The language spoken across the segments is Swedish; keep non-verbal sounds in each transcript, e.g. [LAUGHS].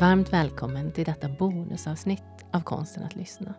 Varmt välkommen till detta bonusavsnitt av Konsten att lyssna.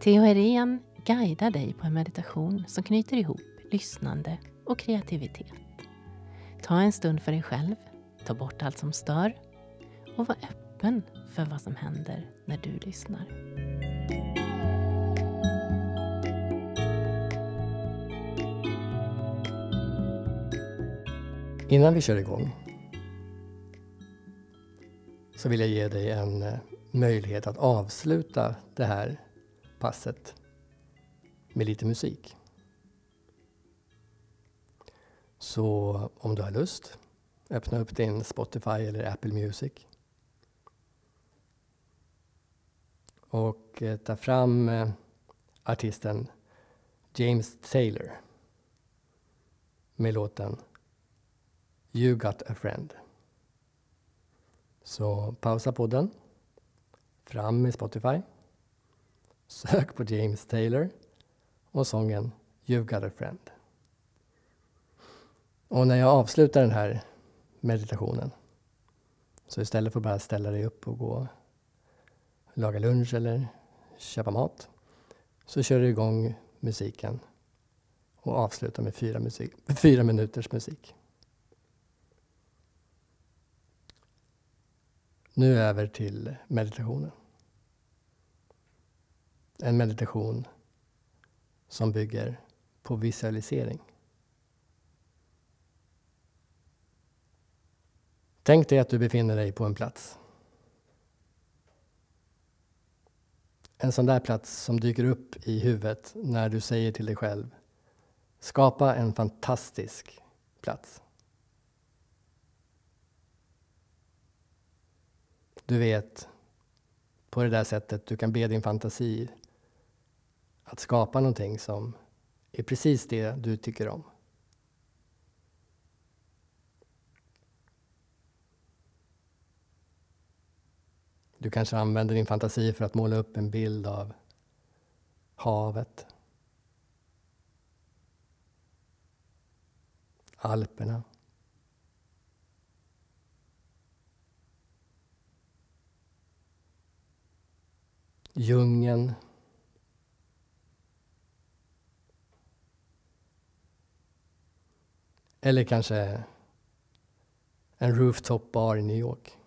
Theo Herén guidar dig på en meditation som knyter ihop lyssnande och kreativitet. Ta en stund för dig själv, ta bort allt som stör och var öppen för vad som händer när du lyssnar. Innan vi kör igång så vill jag ge dig en eh, möjlighet att avsluta det här passet med lite musik. Så om du har lust, öppna upp din Spotify eller Apple Music. Och eh, ta fram eh, artisten James Taylor med låten You got a friend. Så pausa podden. Fram i Spotify. Sök på James Taylor och sången You've got a friend. Och när jag avslutar den här meditationen så istället för att bara ställa dig upp och gå och laga lunch eller köpa mat så kör du igång musiken och avslutar med fyra, musik, [LAUGHS] fyra minuters musik. Nu över till meditationen. En meditation som bygger på visualisering. Tänk dig att du befinner dig på en plats. En sån där plats som dyker upp i huvudet när du säger till dig själv Skapa en fantastisk plats. Du vet, på det där sättet du kan be din fantasi att skapa någonting som är precis det du tycker om. Du kanske använder din fantasi för att måla upp en bild av havet, Alperna, djungeln. Eller kanske en rooftop bar i New York.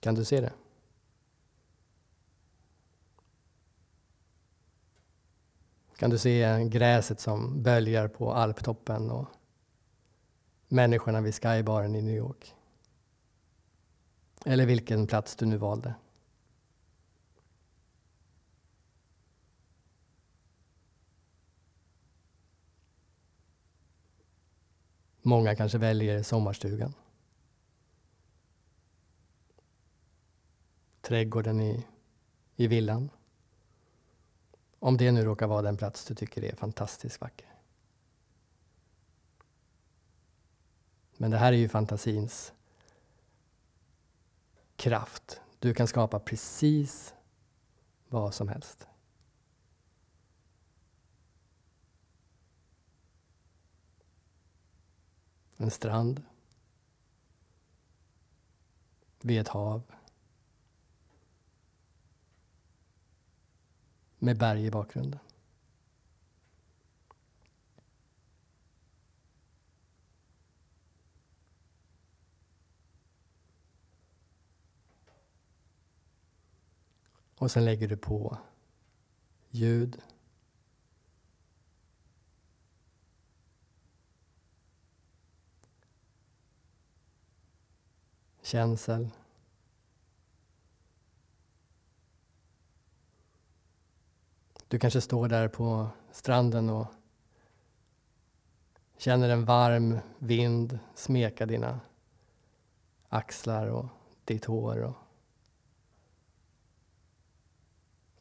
Kan du se det? Kan du se gräset som böljar på alptoppen och människorna vid skybaren i New York. Eller vilken plats du nu valde. Många kanske väljer sommarstugan. Trädgården i, i villan. Om det nu råkar vara den plats du tycker är fantastiskt vacker. Men det här är ju fantasins kraft. Du kan skapa precis vad som helst. En strand. Vid ett hav. Med berg i bakgrunden. Och sen lägger du på ljud. Känsel. Du kanske står där på stranden och känner en varm vind smeka dina axlar och ditt hår. Och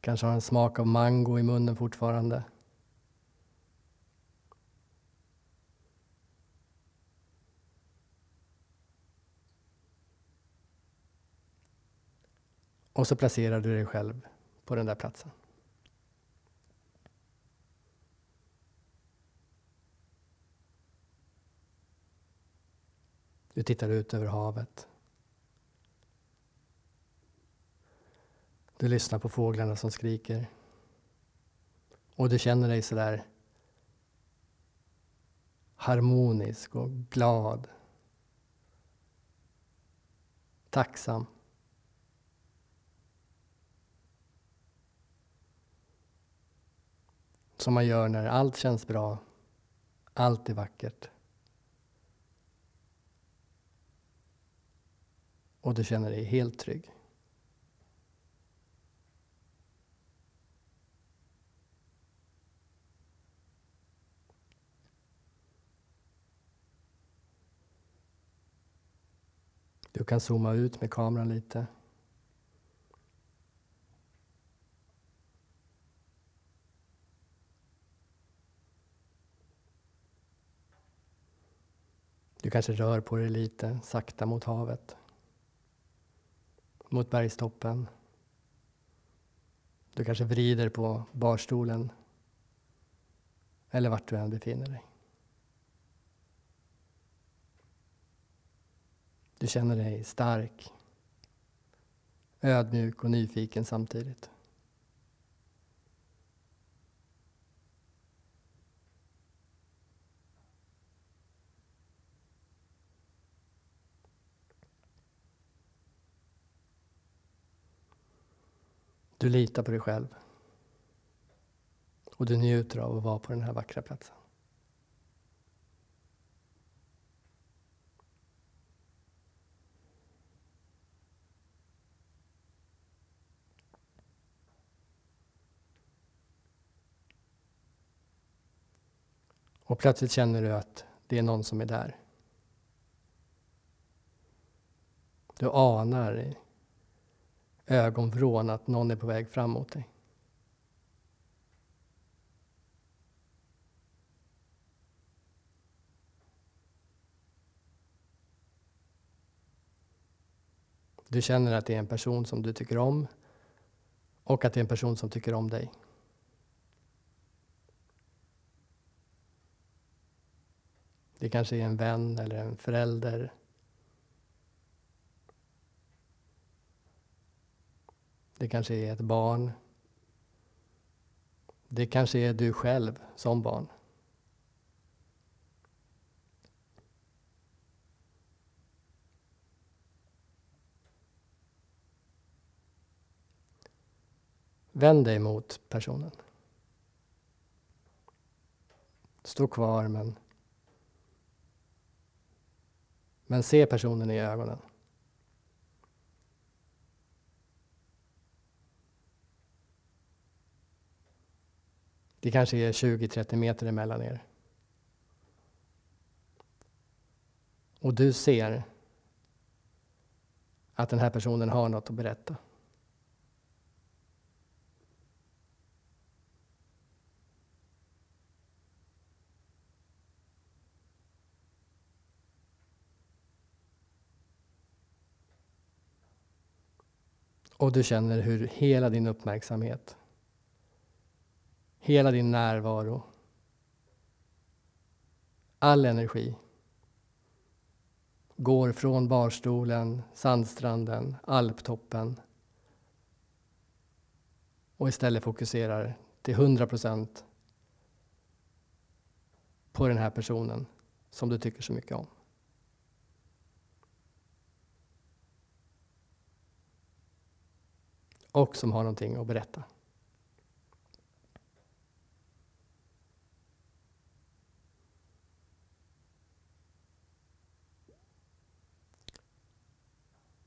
kanske har en smak av mango i munnen fortfarande. Och så placerar du dig själv på den där platsen. Du tittar ut över havet. Du lyssnar på fåglarna som skriker. Och du känner dig sådär harmonisk och glad. Tacksam. Som man gör när allt känns bra, allt är vackert. Och du känner dig helt trygg. Du kan zooma ut med kameran lite. Du kanske rör på dig lite sakta mot havet. Mot bergstoppen. Du kanske vrider på barstolen. Eller vart du än befinner dig. Du känner dig stark, ödmjuk och nyfiken samtidigt. Du litar på dig själv. Och du njuter av att vara på den här vackra platsen. Och plötsligt känner du att det är någon som är där. Du anar ögonvrån att någon är på väg fram mot dig. Du känner att det är en person som du tycker om och att det är en person som tycker om dig. Det kanske är en vän eller en förälder. Det kanske är ett barn. Det kanske är du själv som barn. Vänd dig mot personen. Stå kvar men Men se personen i ögonen. Det kanske är 20-30 meter emellan er. Och du ser att den här personen har något att berätta. Och du känner hur hela din uppmärksamhet, hela din närvaro, all energi går från barstolen, sandstranden, alptoppen och istället fokuserar till 100 procent på den här personen som du tycker så mycket om. och som har någonting att berätta.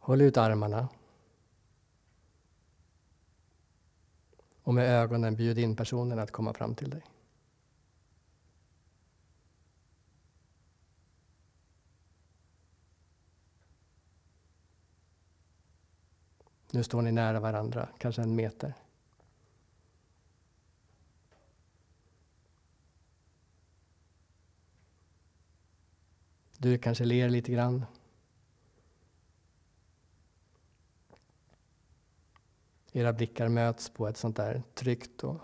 Håll ut armarna. Och med ögonen bjud in personen att komma fram till dig. Nu står ni nära varandra, kanske en meter. Du kanske ler lite grann. era blickar möts på ett sånt där tryggt och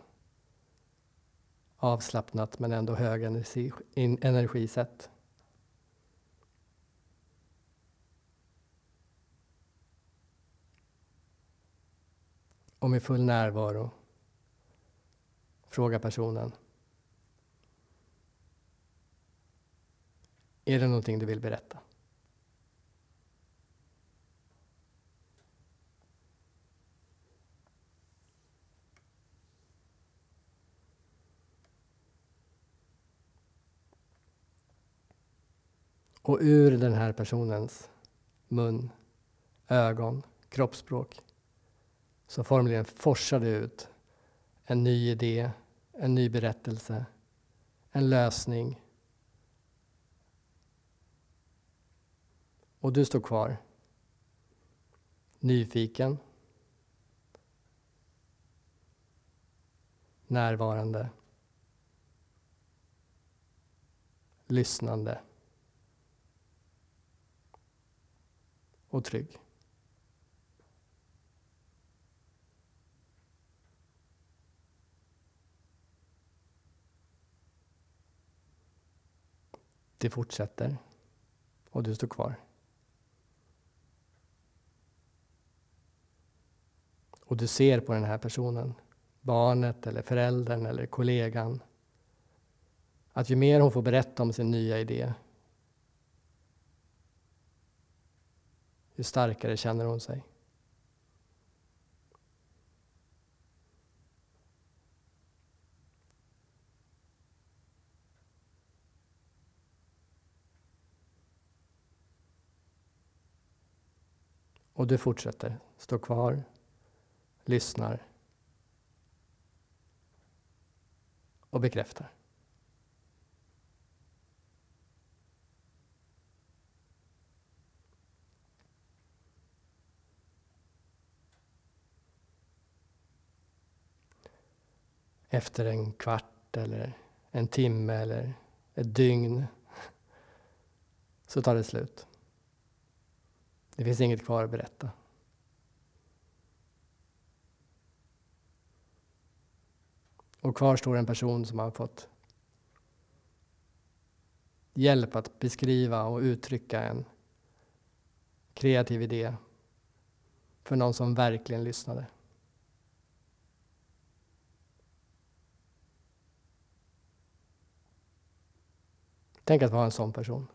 avslappnat men ändå hög energi, energisätt. Och med full närvaro fråga personen. Är det någonting du vill berätta? Och ur den här personens mun, ögon, kroppsspråk så formligen forsar det ut en ny idé, en ny berättelse, en lösning. Och du står kvar, nyfiken, närvarande, lyssnande och trygg. Det fortsätter och du står kvar. Och du ser på den här personen, barnet eller föräldern eller kollegan, att ju mer hon får berätta om sin nya idé, ju starkare känner hon sig. Och du fortsätter, står kvar, lyssnar och bekräftar. Efter en kvart eller en timme eller ett dygn så tar det slut. Det finns inget kvar att berätta. Och kvar står en person som har fått hjälp att beskriva och uttrycka en kreativ idé för någon som verkligen lyssnade. Tänk att vara en sån person.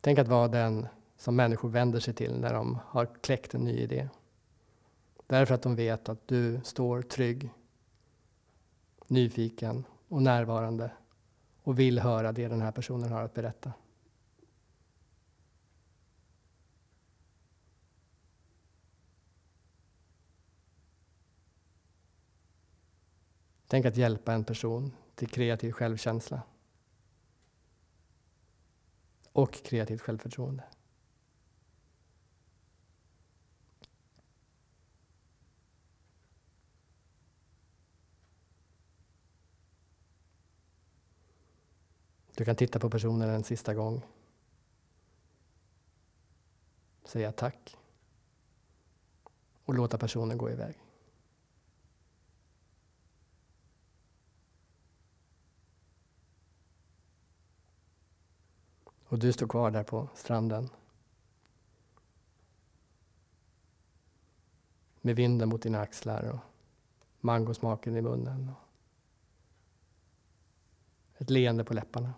Tänk att vara den som människor vänder sig till när de har kläckt en ny idé. Därför att de vet att du står trygg, nyfiken och närvarande och vill höra det den här personen har att berätta. Tänk att hjälpa en person till kreativ självkänsla och kreativt självförtroende. Du kan titta på personen en sista gång. Säga tack. Och låta personen gå iväg. Och du står kvar där på stranden. Med vinden mot dina axlar och mangosmaken i munnen. Och ett leende på läpparna.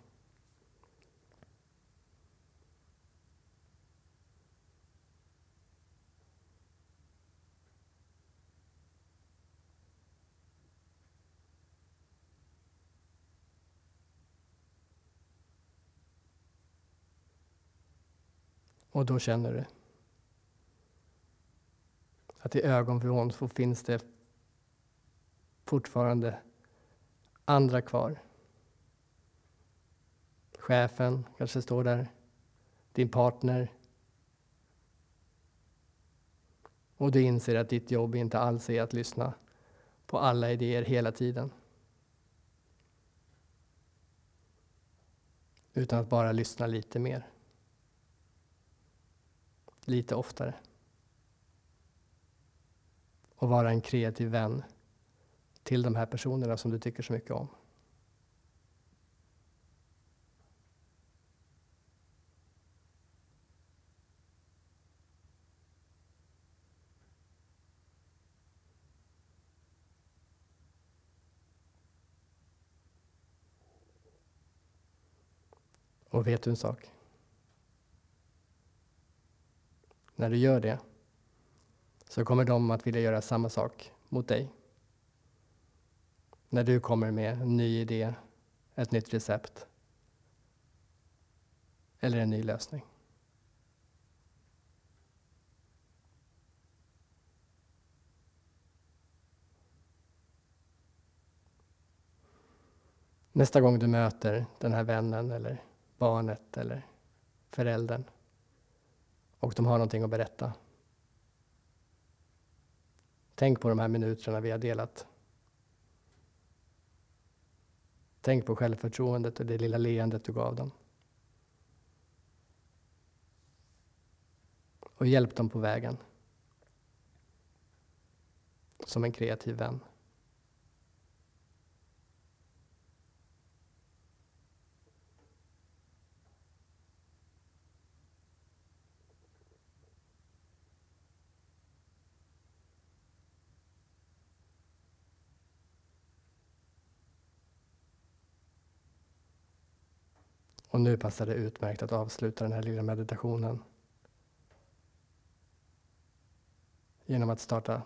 Och då känner du att i ögonvrån så finns det fortfarande andra kvar. Chefen kanske står där, din partner. Och du inser att ditt jobb inte alls är att lyssna på alla idéer hela tiden. Utan att bara lyssna lite mer lite oftare. Och vara en kreativ vän till de här personerna som du tycker så mycket om. Och vet du en sak? När du gör det så kommer de att vilja göra samma sak mot dig. När du kommer med en ny idé, ett nytt recept eller en ny lösning. Nästa gång du möter den här vännen eller barnet eller föräldern och de har någonting att berätta. Tänk på de här minuterna vi har delat. Tänk på självförtroendet och det lilla leendet du gav dem. Och hjälp dem på vägen. Som en kreativ vän. Och nu passar det utmärkt att avsluta den här lilla meditationen genom att starta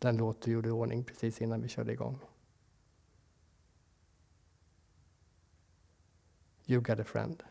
den låt du gjorde i ordning precis innan vi körde igång. You got a friend.